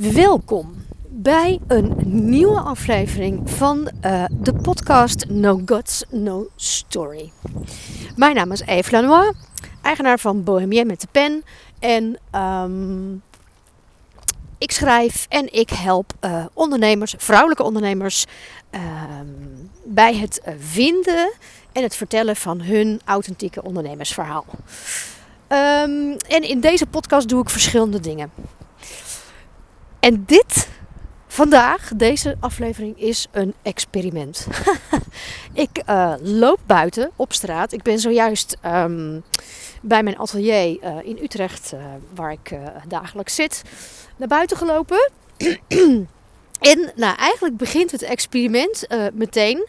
Welkom bij een nieuwe aflevering van uh, de podcast No Guts, No Story. Mijn naam is Eve Lanois, eigenaar van Bohemien met de pen. En um, ik schrijf en ik help uh, ondernemers, vrouwelijke ondernemers, uh, bij het vinden en het vertellen van hun authentieke ondernemersverhaal. Um, en in deze podcast doe ik verschillende dingen. En dit vandaag, deze aflevering, is een experiment. ik uh, loop buiten op straat. Ik ben zojuist um, bij mijn atelier uh, in Utrecht, uh, waar ik dagelijks zit, naar buiten gelopen. en nou, eigenlijk begint het experiment meteen.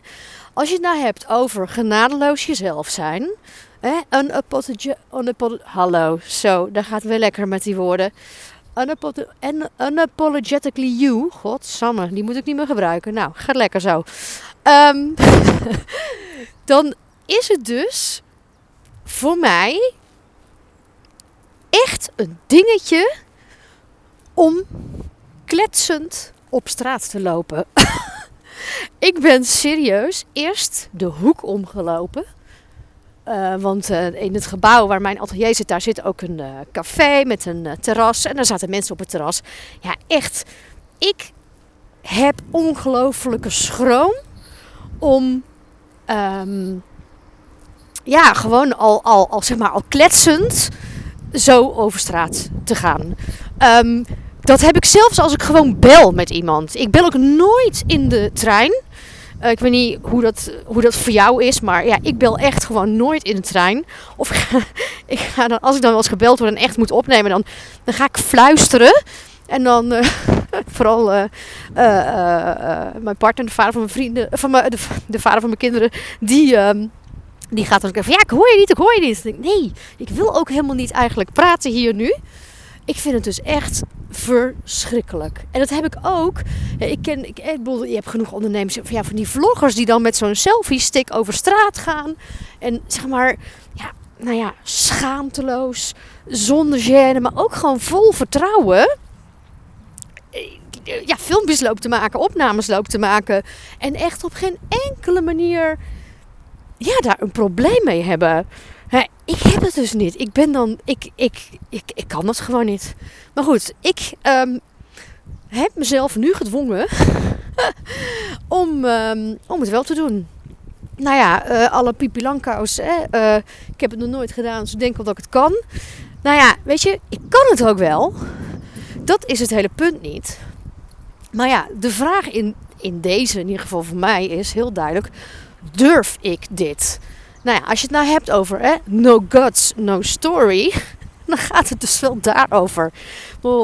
Als je het nou hebt over genadeloos jezelf zijn. Unapologetic. Hallo, zo, daar gaat weer lekker met die woorden. Unapologetically you. Godsamme, die moet ik niet meer gebruiken. Nou, gaat lekker zo. Um, dan is het dus voor mij echt een dingetje om kletsend op straat te lopen. ik ben serieus eerst de hoek omgelopen. Uh, want uh, in het gebouw waar mijn atelier zit, daar zit ook een uh, café met een terras. En daar zaten mensen op het terras. Ja, echt. Ik heb ongelofelijke schroom om. Um, ja, gewoon al, al, zeg maar, al kletsend zo over straat te gaan. Um, dat heb ik zelfs als ik gewoon bel met iemand. Ik bel ook nooit in de trein. Uh, ik weet niet hoe dat, hoe dat voor jou is, maar ja, ik bel echt gewoon nooit in de trein. Of ik ga, dan, als ik dan wel eens gebeld word en echt moet opnemen, dan, dan ga ik fluisteren. En dan uh, vooral uh, mijn partner, de vader van mijn vrienden, van mijn, de, de vader van mijn kinderen, die, ehm, die gaat dan van ja, ik hoor je niet, ik hoor je niet. Ik denk, nee, ik wil ook helemaal niet eigenlijk praten hier nu. Ik vind het dus echt verschrikkelijk. En dat heb ik ook. ik ken, ik, bedoel, je hebt genoeg ondernemers van, ja, van die vloggers die dan met zo'n selfie stick over straat gaan. En zeg maar, ja, nou ja, schaamteloos, zonder gêne, maar ook gewoon vol vertrouwen. Ja, filmpjes lopen te maken, opnames lopen te maken. En echt op geen enkele manier ja, daar een probleem mee hebben. Ik heb het dus niet. Ik ben dan. Ik, ik, ik, ik kan het gewoon niet. Maar goed, ik um, heb mezelf nu gedwongen om, um, om het wel te doen. Nou ja, uh, alle pipilankaus. Uh, ik heb het nog nooit gedaan, dus ik denk wel dat ik het kan. Nou ja, weet je, ik kan het ook wel. Dat is het hele punt niet. Maar ja, de vraag in, in deze, in ieder geval voor mij, is heel duidelijk: durf ik dit? Nou ja, als je het nou hebt over hè, no guts, no story, dan gaat het dus wel daarover.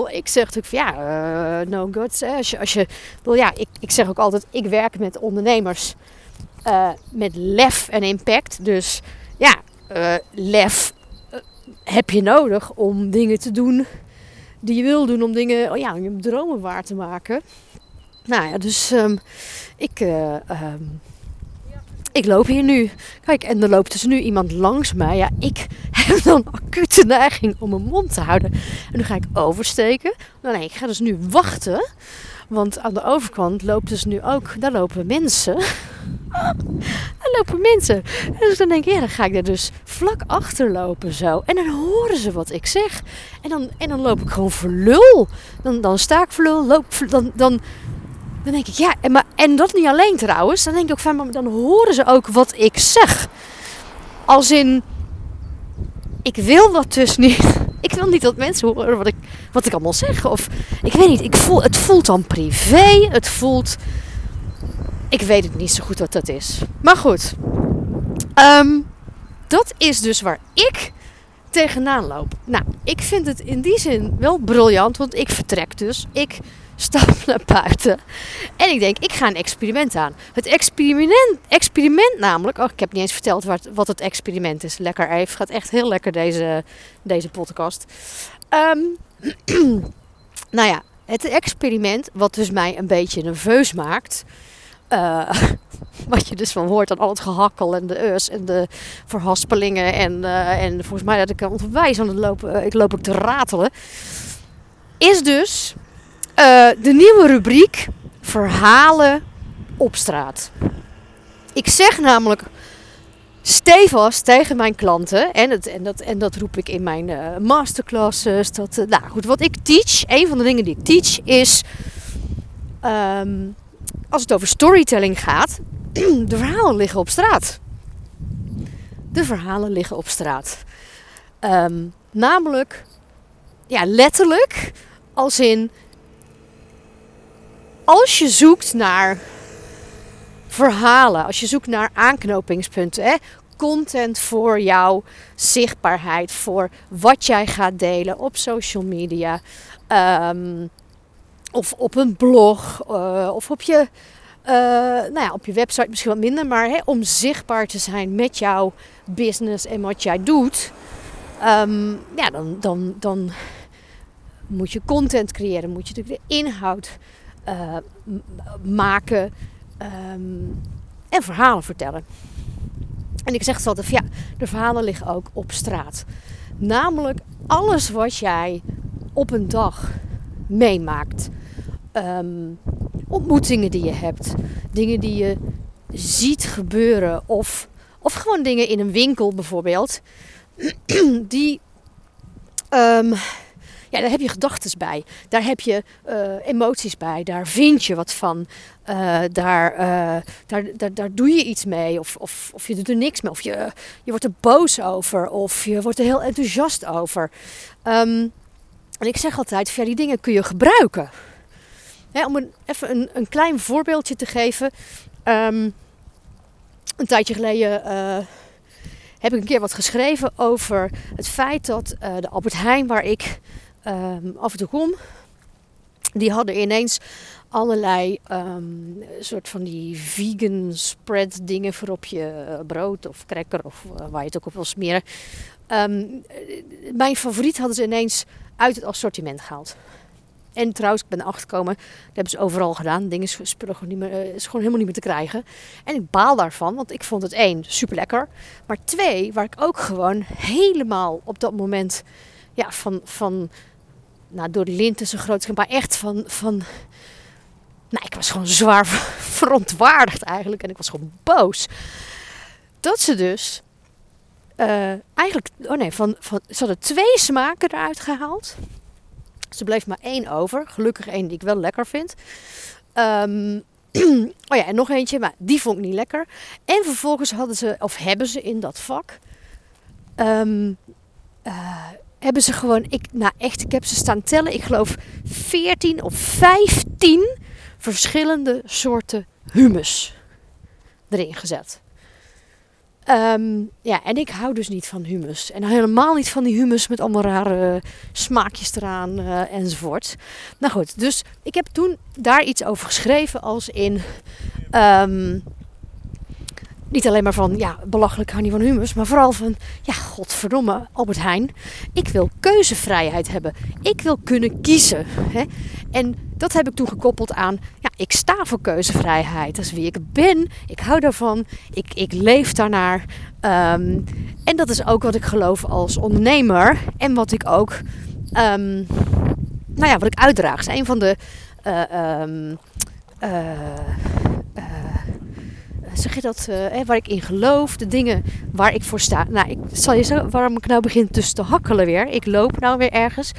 Ik zeg natuurlijk van ja, uh, no guts. Hè. Als je, als je, ja, ik, ik zeg ook altijd, ik werk met ondernemers uh, met lef en impact. Dus ja, uh, lef heb je nodig om dingen te doen die je wil doen. Om dingen, oh ja, om je dromen waar te maken. Nou ja, dus um, ik... Um, ik loop hier nu. Kijk, en er loopt dus nu iemand langs mij. Ja, ik heb dan acute neiging om mijn mond te houden. En nu ga ik oversteken. Nou nee, ik ga dus nu wachten. Want aan de overkant loopt dus nu ook, daar lopen mensen. daar lopen mensen. En dus dan denk ik, ja, dan ga ik er dus vlak achter lopen zo. En dan horen ze wat ik zeg. En dan, en dan loop ik gewoon voor lul. Dan, dan sta ik voor lul. Loop, dan, dan, dan denk ik, ja, en, maar, en dat niet alleen trouwens. Dan denk ik ook van, maar dan horen ze ook wat ik zeg. Als in, ik wil dat dus niet. Ik wil niet dat mensen horen wat ik, wat ik allemaal zeg. Of ik weet niet, ik voel, het voelt dan privé. Het voelt. Ik weet het niet zo goed wat dat is. Maar goed. Um, dat is dus waar ik tegenaan loop. Nou, ik vind het in die zin wel briljant. Want ik vertrek dus. Ik stap naar buiten. En ik denk, ik ga een experiment aan. Het experiment, experiment namelijk... Oh, ik heb niet eens verteld wat, wat het experiment is. Lekker even. Gaat echt heel lekker deze, deze podcast. Um, nou ja, het experiment wat dus mij een beetje nerveus maakt... Uh, wat je dus van hoort aan al het gehakkel en de us en de verhaspelingen. En, uh, en volgens mij dat ik onwijs aan het lopen, uh, ik loop ook te ratelen. Is dus eh, de nieuwe rubriek Verhalen op straat. Ik zeg namelijk stevast tegen mijn klanten, en, het, en, dat, en dat roep ik in mijn uh, masterclasses. Dat, uh, nou goed, wat ik teach, een van de dingen die ik teach is, um, als het over storytelling gaat, de verhalen liggen op straat. De verhalen liggen op straat. Um, namelijk, ja, letterlijk, als in, als je zoekt naar verhalen, als je zoekt naar aanknopingspunten, hè, content voor jouw zichtbaarheid, voor wat jij gaat delen op social media, um, of op een blog, uh, of op je, uh, nou ja, op je website misschien wat minder, maar hè, om zichtbaar te zijn met jouw business en wat jij doet, um, ja, dan, dan, dan moet je content creëren, moet je natuurlijk de inhoud uh, maken um, en verhalen vertellen. En ik zeg altijd, ja, de verhalen liggen ook op straat. Namelijk alles wat jij op een dag meemaakt. Um, ontmoetingen die je hebt. Dingen die je ziet gebeuren. Of, of gewoon dingen in een winkel bijvoorbeeld. Die um, ja, daar heb je gedachten bij. Daar heb je uh, emoties bij. Daar vind je wat van. Uh, daar, uh, daar, daar, daar doe je iets mee. Of, of, of je doet er niks mee. Of je, je wordt er boos over. Of je wordt er heel enthousiast over. Um, en ik zeg altijd, ja, die dingen kun je gebruiken. Hè, om een, even een, een klein voorbeeldje te geven. Um, een tijdje geleden heb ik een keer wat geschreven over het feit dat de Albert Heijn, waar ik um, af en toe kom, die hadden ineens allerlei um, soort van die vegan spread dingen voor op je brood of cracker of uh, waar je het ook op wil smeren. Um, mijn favoriet hadden ze ineens uit het assortiment gehaald. En trouwens, ik ben erachter gekomen, dat hebben ze overal gedaan. Dingen spullen gewoon niet meer, uh, is gewoon helemaal niet meer te krijgen. En ik baal daarvan, want ik vond het één, super lekker. Maar twee, waar ik ook gewoon helemaal op dat moment ja, van, van nou, door de lint is een groot maar echt van, van nou, ik was gewoon zwaar verontwaardigd eigenlijk en ik was gewoon boos. Dat ze dus uh, eigenlijk, oh nee, van, van, ze hadden twee smaken eruit gehaald. Ze bleef maar één over. Gelukkig één die ik wel lekker vind. Um, oh ja, en nog eentje, maar die vond ik niet lekker. En vervolgens hadden ze, of hebben ze in dat vak, um, hebben ze gewoon, ik, nou echt, ik heb ze staan tellen. Ik geloof 14 of 15 verschillende soorten humus erin gezet. Um, ja, en ik hou dus niet van humus. En helemaal niet van die humus met allemaal rare smaakjes eraan uh, enzovoort. Nou goed, dus ik heb toen daar iets over geschreven als in... Um, niet alleen maar van, ja, belachelijk hou niet van humus, maar vooral van, ja, godverdomme, Albert Heijn. Ik wil keuzevrijheid hebben. Ik wil kunnen kiezen. Hè? En dat heb ik toen gekoppeld aan, ja, ik sta voor keuzevrijheid. Dat is wie ik ben. Ik hou daarvan. Ik, ik leef daarnaar. Um, en dat is ook wat ik geloof als ondernemer. En wat ik ook, um, nou ja, wat ik uitdraag. is een van de... Uh, um, uh, zeg je dat, uh, waar ik in geloof, de dingen waar ik voor sta. Nou, ik zal je zeggen waarom ik nou begin tussen te hakkelen weer. Ik loop nou weer ergens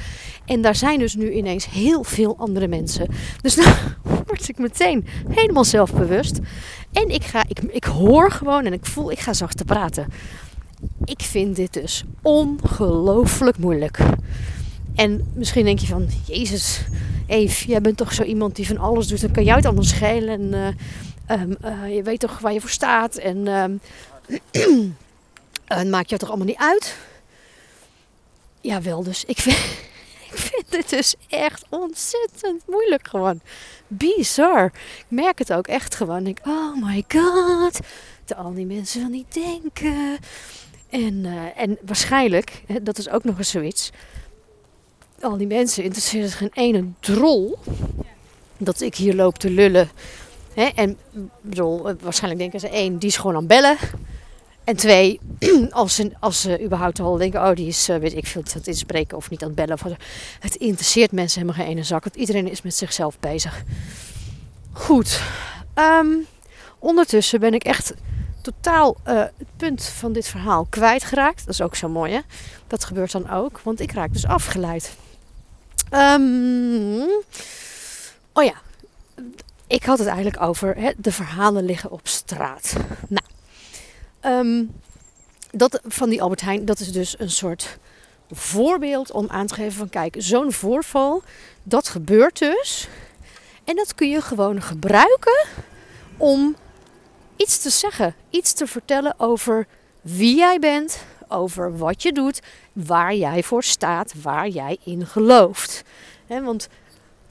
en daar zijn dus nu ineens heel veel andere mensen. Dus nou word ik meteen helemaal zelfbewust. En ik, ga, ik, ik hoor gewoon en ik voel, ik ga zachter praten. Ik vind dit dus ongelooflijk moeilijk. En misschien denk je van, Jezus, Eve, jij bent toch zo iemand die van alles doet. Dan kan jou het allemaal schelen. En uh, Um, uh, je weet toch waar je voor staat en um, maakt je toch allemaal niet uit. Jawel, dus ik vind, ik vind het dus echt ontzettend moeilijk gewoon. Bizar. Ik merk het ook echt gewoon. Ik, oh my god. De al die mensen van niet denken. En, uh, en waarschijnlijk, dat is ook nog eens zoiets. Al die mensen interesseren zich geen ene drol. Dat ik hier loop te lullen Hè? En bedoel, waarschijnlijk denken ze één, die is gewoon aan bellen. En twee, als ze, als ze überhaupt al denken, oh die is, uh, weet ik veel, aan het inspreken of niet aan het bellen. Het interesseert mensen helemaal geen ene zak, want iedereen is met zichzelf bezig. Goed, um, ondertussen ben ik echt totaal uh, het punt van dit verhaal kwijtgeraakt. Dat is ook zo mooi hè. Dat gebeurt dan ook, want ik raak dus afgeleid. Um, oh ja, ik had het eigenlijk over hè, de verhalen liggen op straat. Nou, um, dat van die Albert Heijn, dat is dus een soort voorbeeld om aan te geven van kijk, zo'n voorval, dat gebeurt dus. En dat kun je gewoon gebruiken om iets te zeggen, iets te vertellen over wie jij bent, over wat je doet, waar jij voor staat, waar jij in gelooft. Want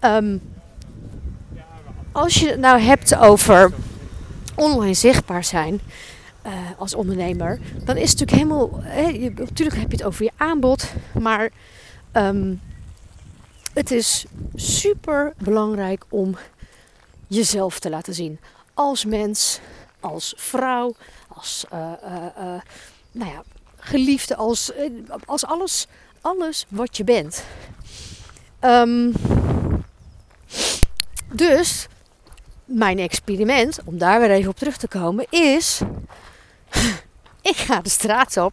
um, als je het nou hebt over online zichtbaar zijn uh, als ondernemer, dan is het natuurlijk helemaal. He, natuurlijk heb je het over je aanbod, maar um, het is super belangrijk om jezelf te laten zien. Als mens, als vrouw, als uh, uh, nou ja, geliefde, als, als alles, alles wat je bent. Um, dus mijn experiment, om daar weer even op terug te komen, is: ik ga de straat op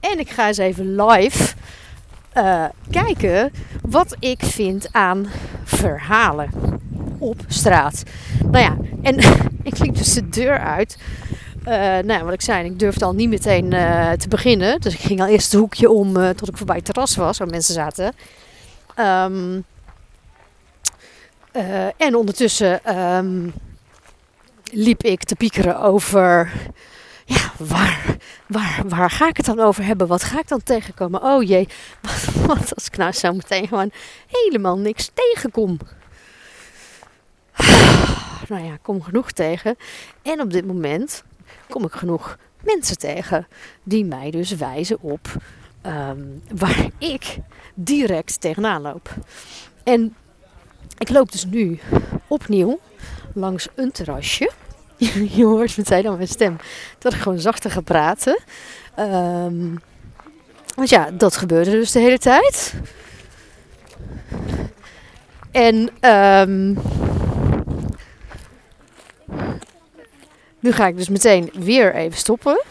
en ik ga eens even live uh, kijken wat ik vind aan verhalen op straat. Nou ja, en ik liep dus de deur uit. Uh, nou ja, wat ik zei, ik durfde al niet meteen uh, te beginnen. Dus ik ging al eerst het hoekje om tot ik voorbij het terras was, waar mensen zaten. Um, en ondertussen um, liep ik te piekeren over ja, waar, waar, waar ga ik het dan over hebben? Wat ga ik dan tegenkomen? Oh jee, wat, als ik nou zo meteen gewoon helemaal niks tegenkom? Nou ja, kom genoeg tegen. En op dit moment kom ik genoeg mensen tegen die mij dus wijzen op um, waar ik direct tegenaan loop. En ik loop dus nu opnieuw langs een terrasje. je hoort meteen aan mijn stem dat ik gewoon zachter ga praten. Um, want ja, dat gebeurde dus de hele tijd. En um, nu ga ik dus meteen weer even stoppen.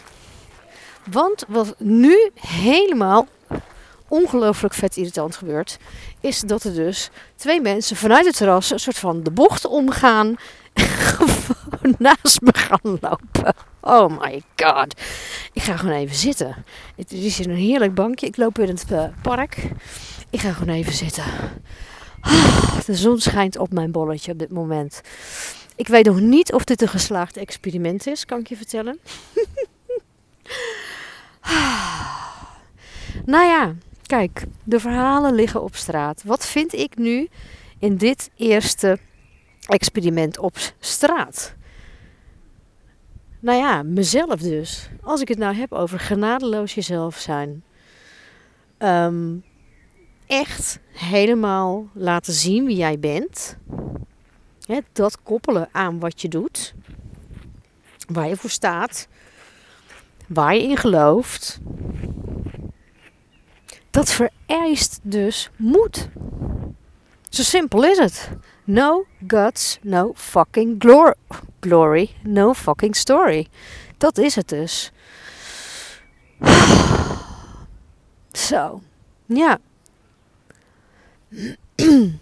Want wat nu helemaal ongelooflijk vet irritant gebeurt, is dat er dus twee mensen vanuit het terras een soort van de bocht omgaan gewoon naast me gaan lopen. Oh my god. Ik ga gewoon even zitten. Het is hier een heerlijk bankje. Ik loop in het uh, park. Ik ga gewoon even zitten. Ah, de zon schijnt op mijn bolletje op dit moment. Ik weet nog niet of dit een geslaagd experiment is, kan ik je vertellen. nou ja, kijk, de verhalen liggen op straat. Wat vind ik nu in dit eerste experiment op straat. Nou ja, mezelf dus. Als ik het nou heb over genadeloos jezelf zijn. Um, echt helemaal laten zien wie jij bent. He, dat koppelen aan wat je doet. Waar je voor staat. Waar je in gelooft. Dat vereist dus moed. Zo simpel is het. No guts, no fucking glor glory, no fucking story. Dat is het dus. Zo, ja.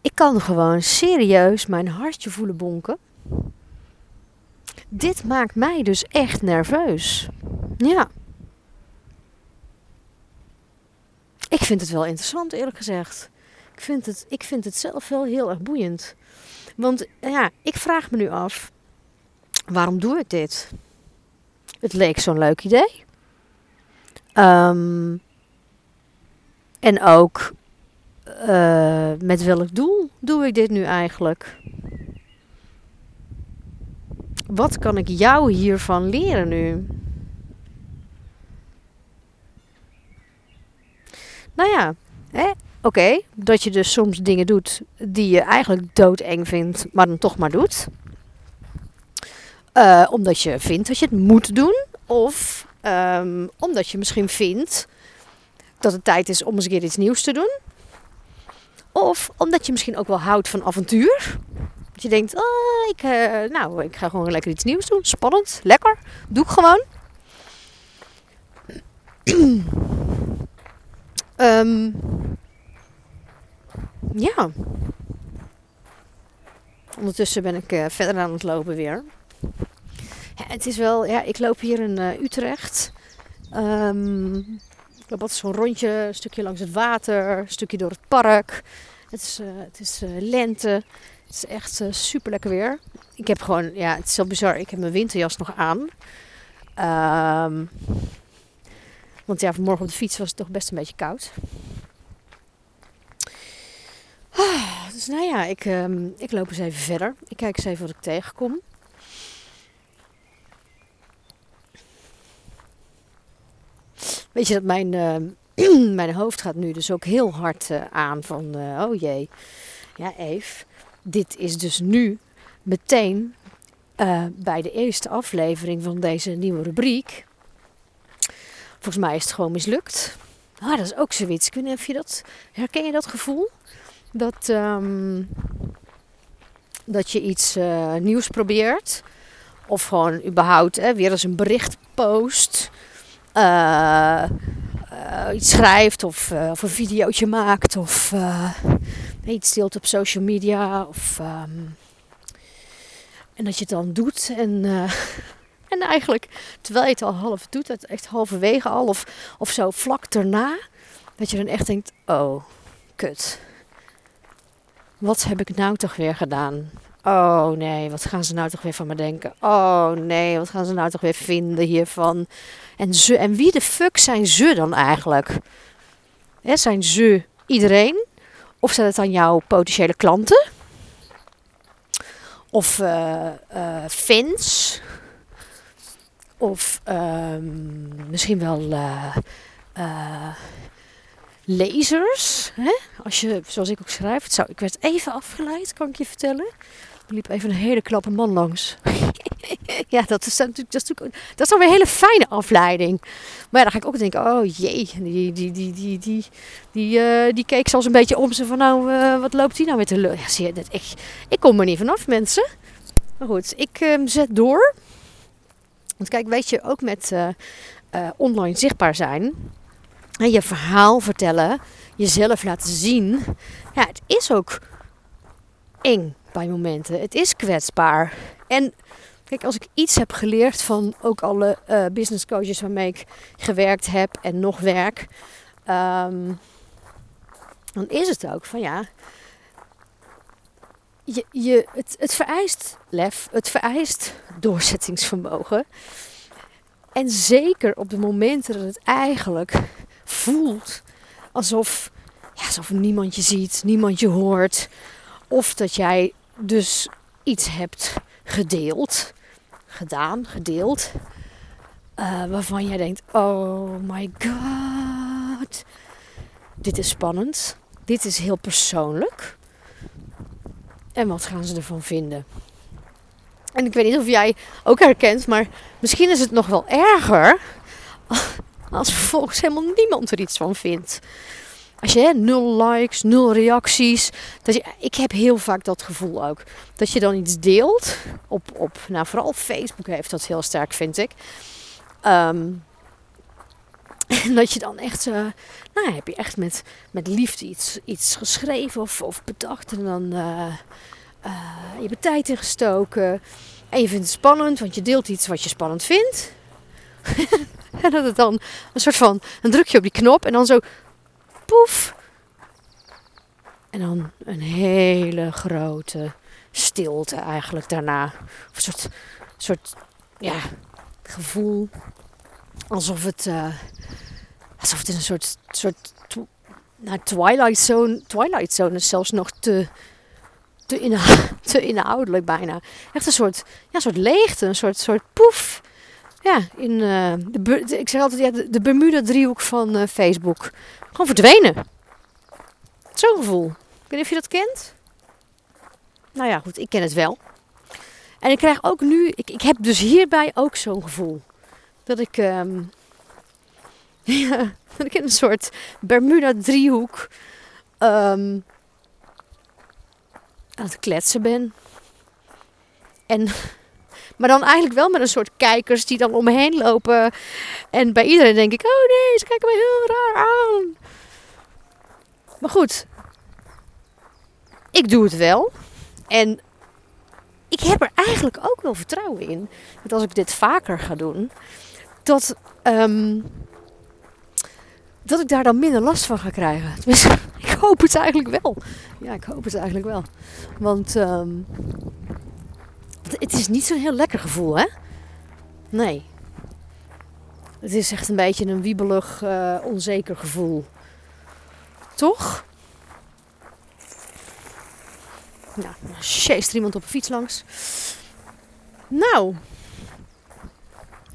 Ik kan gewoon serieus mijn hartje voelen bonken. Dit maakt mij dus echt nerveus. Ja. Ik vind het wel interessant, eerlijk gezegd ik vind het, ik vind het zelf wel heel erg boeiend. Want ja, ik vraag me nu af, waarom doe ik dit? Het leek zo'n leuk idee. Um, en ook, uh, met welk doel doe ik dit nu eigenlijk? Wat kan ik jou hiervan leren nu? Nou ja, Oké, dat je dus soms dingen doet die je eigenlijk doodeng vindt, maar dan toch maar doet. eh, omdat je vindt dat je het moet doen. Of ehm, omdat je misschien vindt dat het tijd is om eens een keer iets nieuws te doen. Of omdat je misschien ook wel houdt van avontuur. Dat je denkt, oh, ik, eh, nou, ik ga gewoon lekker iets nieuws doen. Spannend, lekker. Doe ik gewoon. Ehm, ja. Ondertussen ben ik eh, verder aan het lopen weer. Ja, het is wel, ja, ik loop hier in eh, Utrecht. Ehm, ik loop altijd zo'n rondje, een stukje langs het water, een stukje door het park. Het is, uh, het is lente. Het is echt super lekker weer. Ik heb gewoon, ja, het is zo bizar. Ik heb mijn winterjas nog aan. Um, want ja, vanmorgen op de fiets was het toch best een beetje koud. Ah, dus nou ja, ik, um, ik loop eens even verder. Ik kijk eens even wat ik tegenkom. Weet je dat mijn, uh, mijn hoofd gaat nu dus ook heel hard uh, aan van, uh, oh jee, ja Eve, dit is dus nu meteen eh, bij de eerste aflevering van deze nieuwe rubriek. Volgens mij is het gewoon mislukt. Ah, dat is ook zoiets. Ik weet niet of je dat... Herken je dat gevoel? Dat, um, dat je iets uh, nieuws probeert. Of gewoon überhaupt hè, weer eens een bericht post. Uh, uh, iets schrijft of, of een videootje maakt. Of iets deelt op social media. Of, um, en dat je het dan doet. En en eigenlijk, terwijl je het al half doet, het echt halverwege al of, of zo vlak daarna, dat je dan echt denkt, oh, kut. Wat heb ik nou toch weer gedaan? Oh nee, wat gaan ze nou toch weer van me denken? Oh nee, wat gaan ze nou toch weer vinden hiervan? En, ze, en wie de fuck zijn ze dan eigenlijk? He, zijn ze iedereen? Of zijn het dan jouw potentiële klanten? Of uh, uh, fans? Of um, misschien wel uh, uh, lezers. Hè? Als je, zoals ik ook schrijf. Het zou, ik werd even afgeleid, kan ik je vertellen. Er liep even een hele klappe man langs. ja, dat is, natuurlijk, dat, is dat is dan weer een hele fijne afleiding. Maar ja, dan ga ik ook denken, oh jee, die, die, die, die, die, die, uh, die keek zelfs een beetje om ze van, nou, wat loopt die nou weer te lullen? Ja, zie je, dat, ik, ik kom er niet vanaf, mensen. Maar goed, ik um, zet door. Want kijk, weet je, ook met uh, uh, online zichtbaar zijn, en je verhaal vertellen, jezelf laten zien, ja, het is ook eng bij momenten. Het is kwetsbaar. En kijk, als ik iets heb geleerd van ook alle uh, business coaches waarmee ik gewerkt heb en nog werk, um, dan is het ook van ja, je, het, het vereist lef, het vereist doorzettingsvermogen. En zeker op de momenten dat het eigenlijk voelt alsof, ja, alsof niemand je ziet, niemand je hoort. Of dat jij dus iets hebt gedeeld, gedaan, gedeeld. Uh, waarvan jij denkt, oh my god, dit is spannend. Dit is heel persoonlijk. En wat gaan ze ervan vinden? En ik weet niet of jij ook herkent, maar misschien is het nog wel erger als vervolgens helemaal niemand er iets van vindt. Als je nul likes, nul reacties. Dat je, ik heb heel vaak dat gevoel ook. Dat je dan iets deelt. Op, op nou, vooral Facebook heeft dat heel sterk, vind ik. Um, en dat je dan echt, uh, nou heb je echt met, met liefde iets, iets geschreven of, of bedacht. En dan uh, je hebt tijd ingestoken. En je vindt het spannend, want je deelt iets wat je spannend vindt. en dat het dan een soort van, een drukje op die knop en dan zo, poef. En dan een hele grote stilte eigenlijk daarna. Of een soort, soort ja, gevoel alsof het, uh, alsof het in een soort, soort nou, Twilight Zone, Twilight Zone is zelfs nog te, te, inha te inhoudelijk bijna. Echt een soort, ja, soort leegte, een soort, soort poef. Ja, in, uh, de, ik zeg altijd, ja, de, de Bermuda-driehoek van uh, Facebook. Gewoon verdwenen. Zo'n gevoel. Ik weet niet of je dat kent. Nou ja, goed, ik ken het wel. En ik krijg ook nu, ik, ik heb dus hierbij ook zo'n gevoel. Dat ik, ehm, ja, dat ik in een soort Bermuda-driehoek um, aan het kletsen ben. En, maar dan eigenlijk wel met een soort kijkers die dan om me heen lopen. En bij iedereen denk ik, oh nee, ze kijken me heel raar aan. Maar goed, ik doe het wel. En ik heb er eigenlijk ook wel vertrouwen in. Dat als ik dit vaker ga doen, dat, um, dat ik daar dan minder last van ga krijgen. Ik hoop het eigenlijk wel. Ja, ik hoop het eigenlijk wel. Want um, het is niet zo'n heel lekker gevoel, hè? Nee. Het is echt een beetje een wiebelig, uh, onzeker gevoel. Toch? Nou, sjeest er iemand op een fiets langs. Nou,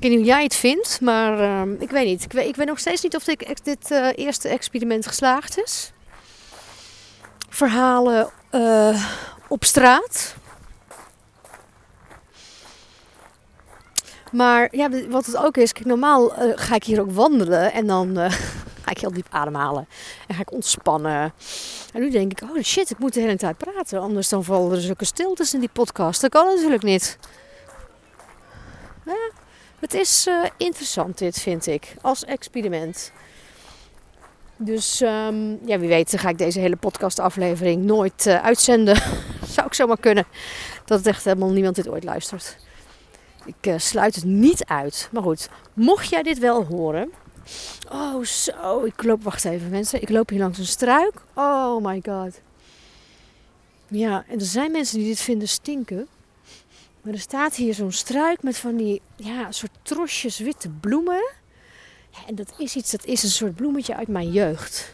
weet niet hoe jij het vindt, maar uh, ik weet niet. Ik weet, ik nog steeds niet of dit, dit uh, eerste experiment geslaagd is. Verhalen uh, op straat. Maar ja, wat het ook is, normaal uh, ga ik hier ook wandelen en dan ga ik heel diep ademhalen. En ga ik ontspannen. En nu denk ik, oh shit, ik moet de hele tijd praten. Anders dan vallen er zulke stiltes in die podcast. Dat kan natuurlijk niet. Het is uh, interessant dit, vind ik. Als experiment. Dus um, ja, wie weet ga ik deze hele podcastaflevering nooit uh, uitzenden. Zou ik zomaar kunnen. Dat het echt helemaal niemand dit ooit luistert. Ik uh, sluit het niet uit. Maar goed, mocht jij dit wel horen Oh, zo. Ik loop, wacht even mensen. Ik loop hier langs een struik. Oh my god. Ja, en er zijn mensen die dit vinden stinken. Maar er staat hier zo'n struik met van die, ja, soort trosjes witte bloemen. En dat is iets, dat is een soort bloemetje uit mijn jeugd.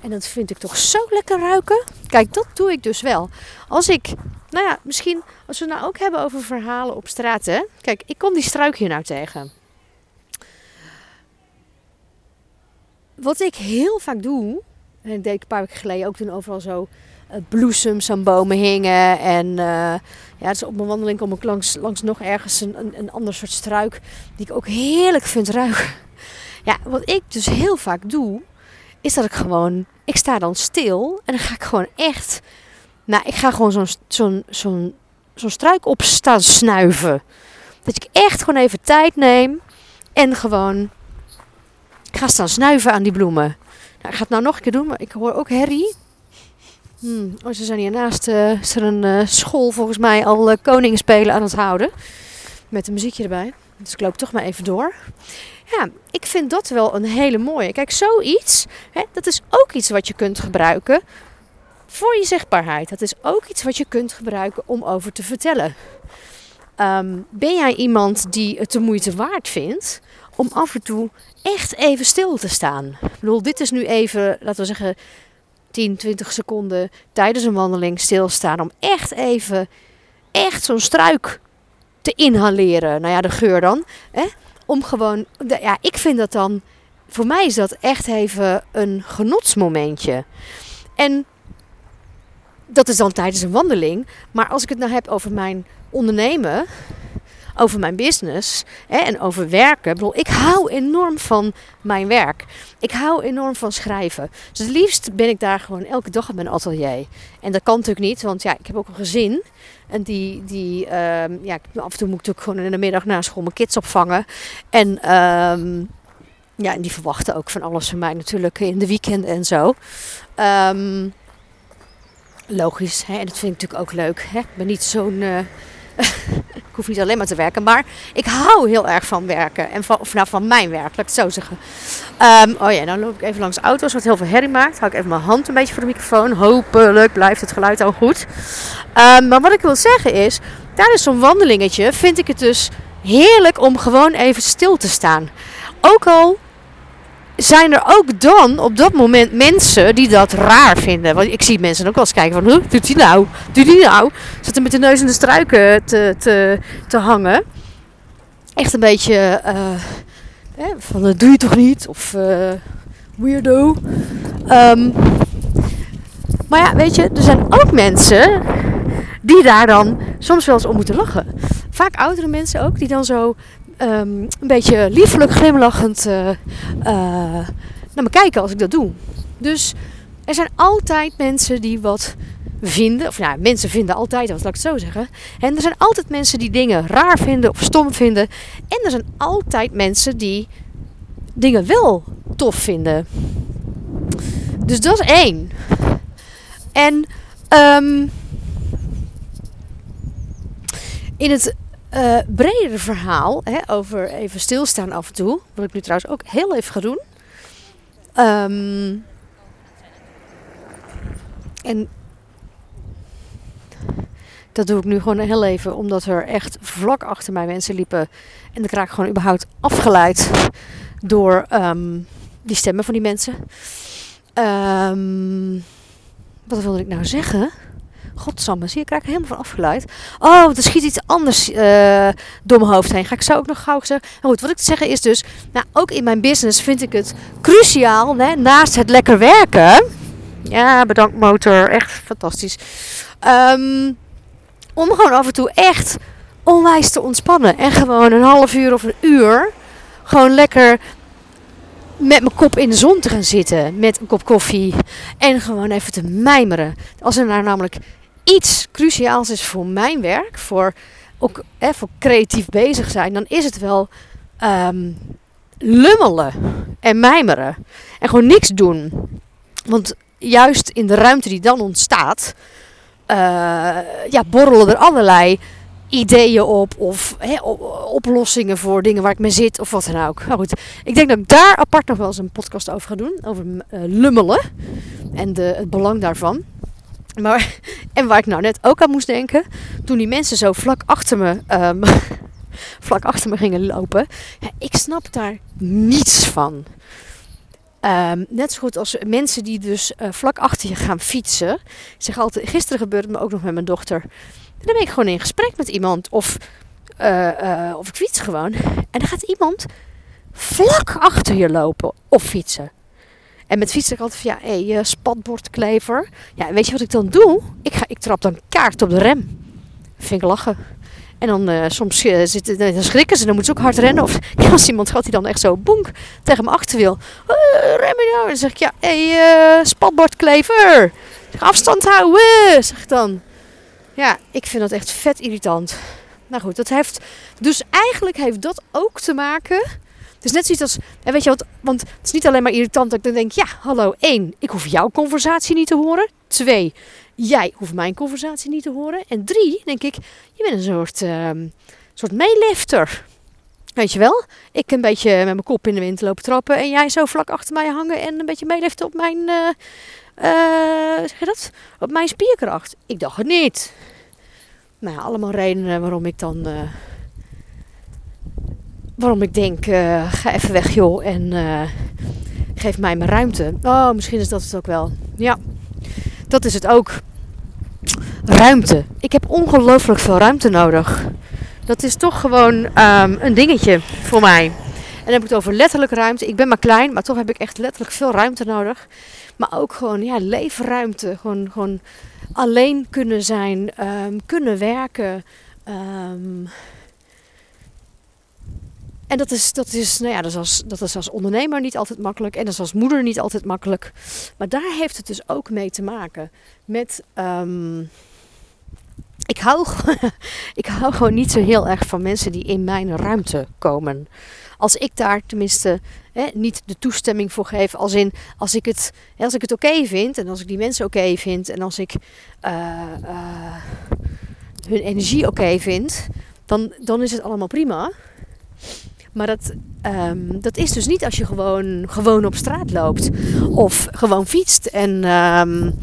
En dat vind ik toch zo lekker ruiken. Kijk, dat doe ik dus wel. Als ik, nou ja, misschien als we het nou ook hebben over verhalen op straat. Hè? Kijk, ik kom die struik hier nou tegen. wat ik heel vaak doe, en ik deed een paar weken geleden ook toen overal zo uh, bloesems aan bomen hingen. En uh, ja, dus op mijn wandeling kom ik langs, langs nog ergens een, een, een ander soort struik die ik ook heerlijk vind ruiken. Ja, wat ik dus heel vaak doe, is dat ik gewoon, ik sta dan stil en dan ga ik gewoon echt, nou, ik ga gewoon zo'n zo'n zo'n zo'n struik op staan snuiven. Dat ik echt gewoon even tijd neem en gewoon ga staan snuiven aan die bloemen. Nou, ik ga het nou nog een keer doen, maar ik hoor ook herrie. Hmm. Oh, ze zijn hiernaast uh, is er een uh, school volgens mij al uh, koningsspelen aan het houden. Met een muziekje erbij. Dus ik loop toch maar even door. Ja, ik vind dat wel een hele mooie. Kijk, zoiets, hè, dat is ook iets wat je kunt gebruiken voor je zichtbaarheid. Dat is ook iets wat je kunt gebruiken om over te vertellen. Um, ben jij iemand die het de moeite waard vindt om af en toe echt even stil te staan. Ik bedoel, dit is nu even, laten we zeggen, 10, 20 seconden tijdens een wandeling stilstaan. Om echt even, echt zo'n struik te inhaleren. Nou ja, de geur dan. Hè? Om gewoon, ja, ik vind dat dan, voor mij is dat echt even een genotsmomentje. En dat is dan tijdens een wandeling. Maar als ik het nou heb over mijn ondernemen, over mijn business hè, en over werken. Ik, bedoel, ik hou enorm van mijn werk. Ik hou enorm van schrijven. Dus het liefst ben ik daar gewoon elke dag op mijn atelier. En dat kan natuurlijk niet, want ja, ik heb ook een gezin. En die, die ehm, ja, af en toe moet ik natuurlijk gewoon in de middag na school mijn kids opvangen. En um, ja, en die verwachten ook van alles van mij natuurlijk in de weekend en zo. Um, logisch, hè? en dat vind ik natuurlijk ook leuk. Hè? Ik ben niet zo'n... Uh, ik hoef niet alleen maar te werken, maar ik hou heel erg van werken. En van, of nou, van mijn werk, laat ik het zo zeggen. Um, oh ja, dan loop ik even langs auto's wat heel veel herrie maakt. Hou ik even mijn hand een beetje voor de microfoon. Hopelijk blijft het geluid al goed. Um, maar wat ik wil zeggen is, tijdens zo'n wandelingetje vind ik het dus heerlijk om gewoon even stil te staan. Ook al zijn er ook dan op dat moment mensen die dat raar vinden. Want ik zie mensen ook wel eens kijken van, hoe doet hij nou? Doet hij nou? Zit er met de neus in de struiken te, te, te hangen. Echt een beetje uh, van, doe je toch niet? Of uh, weirdo. Um, maar ja, weet je, er zijn ook mensen die daar dan soms wel eens om moeten lachen. Vaak oudere mensen ook, die dan zo ehm, een beetje liefelijk glimlachend uh, naar me kijken als ik dat doe. Dus er zijn altijd mensen die wat vinden. Of ja, mensen vinden altijd wat, laat ik het zo zeggen. En er zijn altijd mensen die dingen raar vinden of stom vinden. En er zijn altijd mensen die dingen wel tof vinden. Dus dat is één. En um, in het uh, bredere verhaal, hè, over even stilstaan af en toe, wat ik nu trouwens ook heel even ga doen. Um, en dat doe ik nu gewoon heel even, omdat er echt vlak achter mij mensen liepen. En dan raak ik gewoon überhaupt afgeleid door um, die stemmen van die mensen. Um, wat wilde ik nou zeggen? Godsamme, zie ik raak helemaal van afgeleid. Oh, er schiet iets anders uh, door mijn hoofd heen. Ga ik zo ook nog gauw zeggen. Nou goed, wat ik te zeggen is dus, nou, ook in mijn business vind ik het cruciaal, hè, naast het lekker werken. Ja, bedankt motor, echt fantastisch. Um, om gewoon af en toe echt onwijs te ontspannen. En gewoon een half uur of een uur gewoon lekker met mijn kop in de zon te gaan zitten. Met een kop koffie. En gewoon even te mijmeren. Als er nou namelijk iets cruciaals is voor mijn werk. Voor ook hè, voor creatief bezig zijn. Dan is het wel um, lummelen en mijmeren. En gewoon niks doen. Want juist in de ruimte die dan ontstaat uh, ja, borrelen er allerlei ideeën op of oplossingen voor dingen waar ik mee zit of wat dan ook. Nou goed, ik denk dat ik daar apart nog wel eens een podcast over ga doen, over uh, lummelen en de, het belang daarvan. Maar, en waar ik nou net ook aan moest denken, toen die mensen zo vlak achter me, um, vlak achter me gingen lopen, ja, ik snap daar niets van. Um, net zo goed als mensen die dus uh, vlak achter je gaan fietsen. Ik zeg altijd, gisteren gebeurde het me ook nog met mijn dochter. Dan ben ik gewoon in gesprek met iemand of, uh, uh, of ik fiets gewoon. En dan gaat iemand vlak achter je lopen of fietsen. En met fietsen altijd van ja, hé, hey, spatbordklever. Ja, weet je wat ik dan doe? Ik, ga, ik trap dan kaart op de rem. Vind ik lachen. En dan uh, soms uh, zitten, dan schrikken ze, dan moeten ze ook hard rennen. Of als iemand gaat die dan echt zo bonk tegen mijn achter wil. Uh, remmen nou. Dan zeg ik ja, hé, hey, spatbordklever. Afstand houden, zeg ik dan. Ja, ik vind dat echt vet irritant. Nou goed, dat heeft. Dus eigenlijk heeft dat ook te maken. Het is net zoiets als. Weet je wat? Want het is niet alleen maar irritant dat ik dan denk: ja, hallo, één, ik hoef jouw conversatie niet te horen. Twee, jij hoeft mijn conversatie niet te horen. En drie, denk ik, je bent een soort, uh, soort meelifter. Weet je wel? Ik een beetje met mijn kop in de wind lopen trappen en jij zo vlak achter mij hangen en een beetje meeliften op mijn, uh, uh, zeg je dat? Op mijn spierkracht. Ik dacht het niet. Nou allemaal redenen waarom ik dan, uh, waarom ik denk, ga even weg joh en geef mij mijn ruimte. Oh, misschien is dat het ook wel. Ja, dat is het ook. Ruimte. Ik heb ongelooflijk veel ruimte nodig. Dat is toch gewoon um, een dingetje voor mij. En dan heb ik het over letterlijk ruimte. Ik ben maar klein, maar toch heb ik echt letterlijk veel ruimte nodig. Maar ook gewoon ja, leefruimte. Gewoon, gewoon alleen kunnen zijn, um, kunnen werken. Um, en dat is, dat, is, nou ja, dat, is als, dat is als ondernemer niet altijd makkelijk. En dat is als moeder niet altijd makkelijk. Maar daar heeft het dus ook mee te maken. Met. Um, ik, hou, ik hou gewoon niet zo heel erg van mensen die in mijn ruimte komen. Als ik daar tenminste hè, niet de toestemming voor geef. Als, in, als ik het, als ik het oké vind. En als ik die mensen oké vind. En als ik uh, uh, hun energie oké vind. Dan, dan is het allemaal prima. Maar dat, um, dat is dus niet als je gewoon, gewoon op straat loopt. Of gewoon fietst. En, um,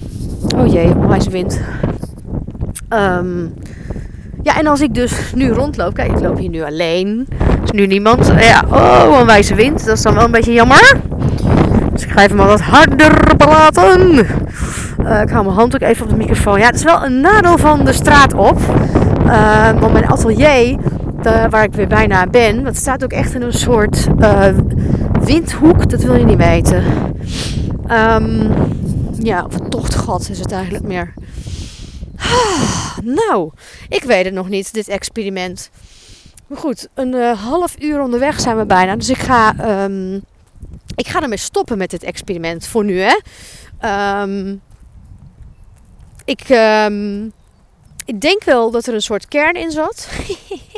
oh jee, onwijs wind. Um, ja, en als ik dus nu rondloop. Kijk, ik loop hier nu alleen. Er is nu niemand. Ja, oh, een wijze wind. Dat is dan wel een beetje jammer. Dus ik ga even maar wat harder praten. Uh, ik hou mijn hand ook even op de microfoon. Ja, het is wel een nadeel van de straat op. Uh, want mijn atelier uh, waar ik weer bijna ben. Dat staat ook echt in een soort uh, windhoek. Dat wil je niet weten. Um, ja, of een tochtgat is het eigenlijk meer. Nou, ik weet het nog niet, dit experiment. Maar goed, een uh, half uur onderweg zijn we bijna. Dus ik ga, um, ik ga ermee stoppen met dit experiment voor nu. Hè. Um, ik, ik denk wel dat er een soort kern in zat.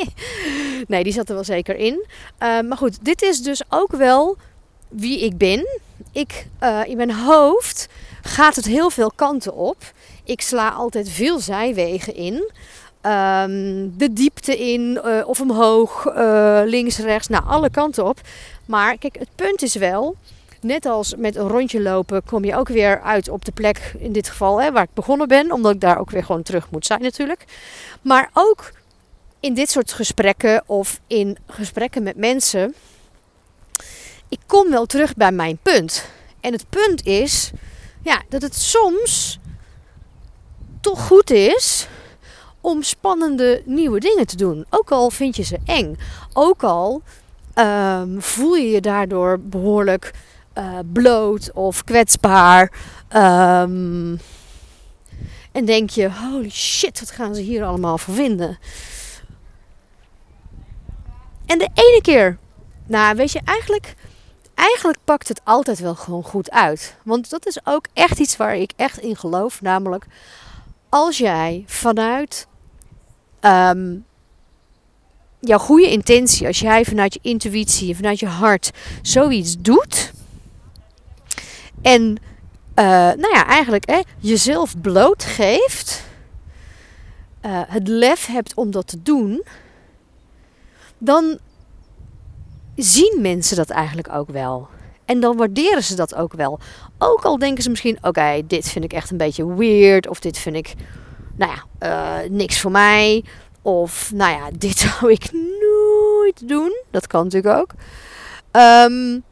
nee, die zat er wel zeker in. maar goed, dit is dus ook wel wie ik ben. Ik, uh, in mijn hoofd gaat het heel veel kanten op. Ik sla altijd veel zijwegen in. Um, de diepte in uh, of omhoog, uh, links, rechts, nou alle kanten op. Maar kijk, het punt is wel, net als met een rondje lopen, kom je ook weer uit op de plek, in dit geval hè, waar ik begonnen ben, omdat ik daar ook weer gewoon terug moet zijn natuurlijk. Maar ook in dit soort gesprekken of in gesprekken met mensen, ik kom wel terug bij mijn punt. En het punt is ja, dat het soms toch goed is om spannende nieuwe dingen te doen. Ook al vind je ze eng. Ook al um, voel je je daardoor behoorlijk uh, bloot of kwetsbaar. Um, en denk je, holy shit, wat gaan ze hier allemaal voor vinden? En de ene keer, nou weet je, eigenlijk eigenlijk pakt het altijd wel gewoon goed uit. Want dat is ook echt iets waar ik echt in geloof. Namelijk, als jij vanuit um, jouw goede intentie, als jij vanuit je intuïtie, vanuit je hart zoiets doet. En uh, nou ja, eigenlijk hè, jezelf blootgeeft. Uh, het lef hebt om dat te doen. Dan zien mensen dat eigenlijk ook wel. En dan waarderen ze dat ook wel. Ook al denken ze misschien: oké, dit vind ik echt een beetje weird. Of dit vind ik, nou ja, uh, niks voor mij. Of nou ja, dit zou ik nooit doen. Dat kan natuurlijk ook. Um,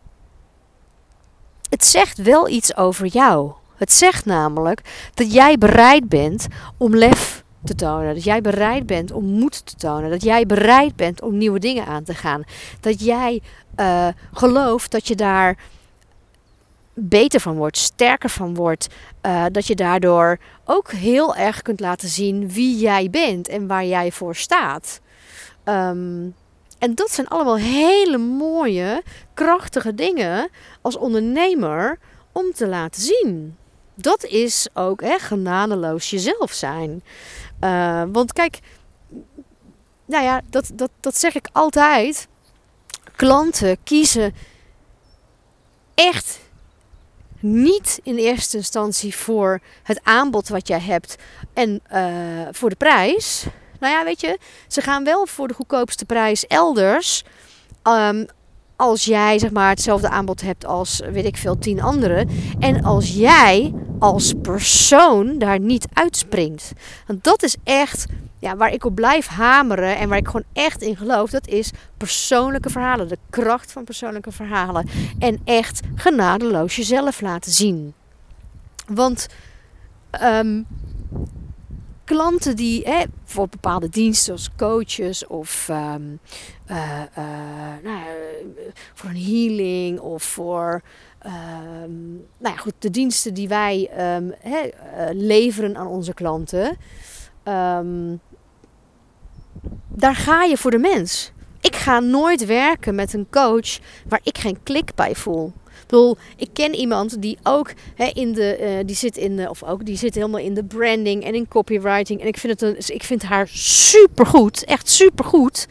het zegt wel iets over jou. Het zegt namelijk dat jij bereid bent om lef te tonen. Dat jij bereid bent om moed te tonen. Dat jij bereid bent om nieuwe dingen aan te gaan. Dat jij uh, gelooft dat je daar beter van wordt, sterker van wordt. Uh, dat je daardoor ook heel erg kunt laten zien wie jij bent en waar jij voor staat. Um, en dat zijn allemaal hele mooie, krachtige dingen als ondernemer om te laten zien. Dat is ook echt genadeloos jezelf zijn. Uh, want kijk, nou ja, dat, dat, dat zeg ik altijd. Klanten kiezen echt niet in eerste instantie voor het aanbod wat jij hebt en uh, voor de prijs. Nou ja, weet je, ze gaan wel voor de goedkoopste prijs elders. Um, als jij zeg maar hetzelfde aanbod hebt als weet ik veel tien anderen. En als jij als persoon daar niet uitspringt. Want dat is echt ja, waar ik op blijf hameren en waar ik gewoon echt in geloof. Dat is persoonlijke verhalen. De kracht van persoonlijke verhalen. En echt genadeloos jezelf laten zien. Want um, klanten die hè, voor bepaalde diensten als coaches of um, uh, uh, nou, voor een healing of voor um, nou ja, goed, de diensten die wij um, hè, uh, leveren aan onze klanten. daar ga je voor de mens. Ik ga nooit werken met een coach waar ik geen klik bij voel. Bedoel, ik ken iemand die ook hè, in de, uh, die zit in de, of ook, die zit helemaal in de branding en in copywriting. En ik vind, het een, ik vind haar supergoed, echt supergoed.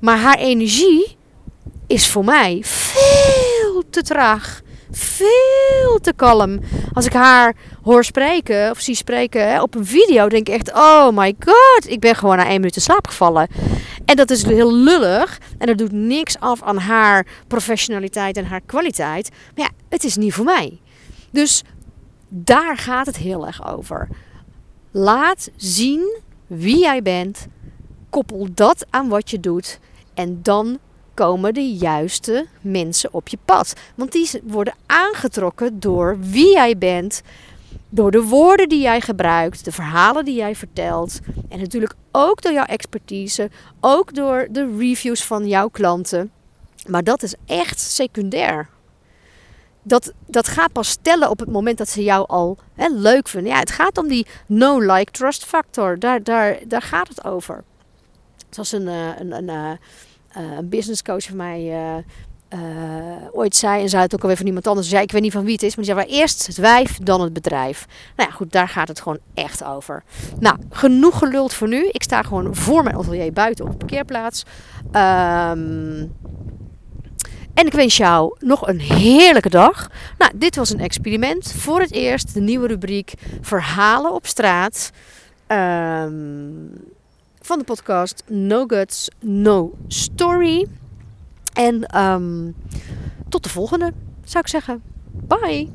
Maar haar energie is voor mij veel te traag veel te kalm. Als ik haar hoor spreken of zie spreken hè, op een video, denk ik echt: oh my god, ik ben gewoon na één minuut in slaap gevallen. En dat is heel lullig en dat doet niks af aan haar professionaliteit en haar kwaliteit. Maar ja, het is niet voor mij. Dus daar gaat het heel erg over. Laat zien wie jij bent. Koppel dat aan wat je doet. En dan komen de juiste mensen op je pad. Want die worden aangetrokken door wie jij bent, door de woorden die jij gebruikt, de verhalen die jij vertelt. En natuurlijk ook door jouw expertise, ook door de reviews van jouw klanten. Maar dat is echt secundair. dat, dat gaat pas stellen op het moment dat ze jou al hè, leuk vinden. Ja, het gaat om die no-like-trust factor. Daar, daar, daar gaat het over. Zoals een, uh, een, een, uh, een business coach van mij uh, ooit zei, en zei het ook alweer van iemand anders, zei ik weet niet van wie het is, maar die zei maar eerst het wijf, dan het bedrijf. Nou ja, goed, daar gaat het gewoon echt over. Nou, genoeg geluld voor nu. Ik sta gewoon voor mijn atelier buiten op de parkeerplaats. Um, en ik wens jou nog een heerlijke dag. Nou, dit was een experiment. Voor het eerst de nieuwe rubriek Verhalen op straat. Um, van de podcast No Guts, No Story. En um, tot de volgende, zou ik zeggen. Bye!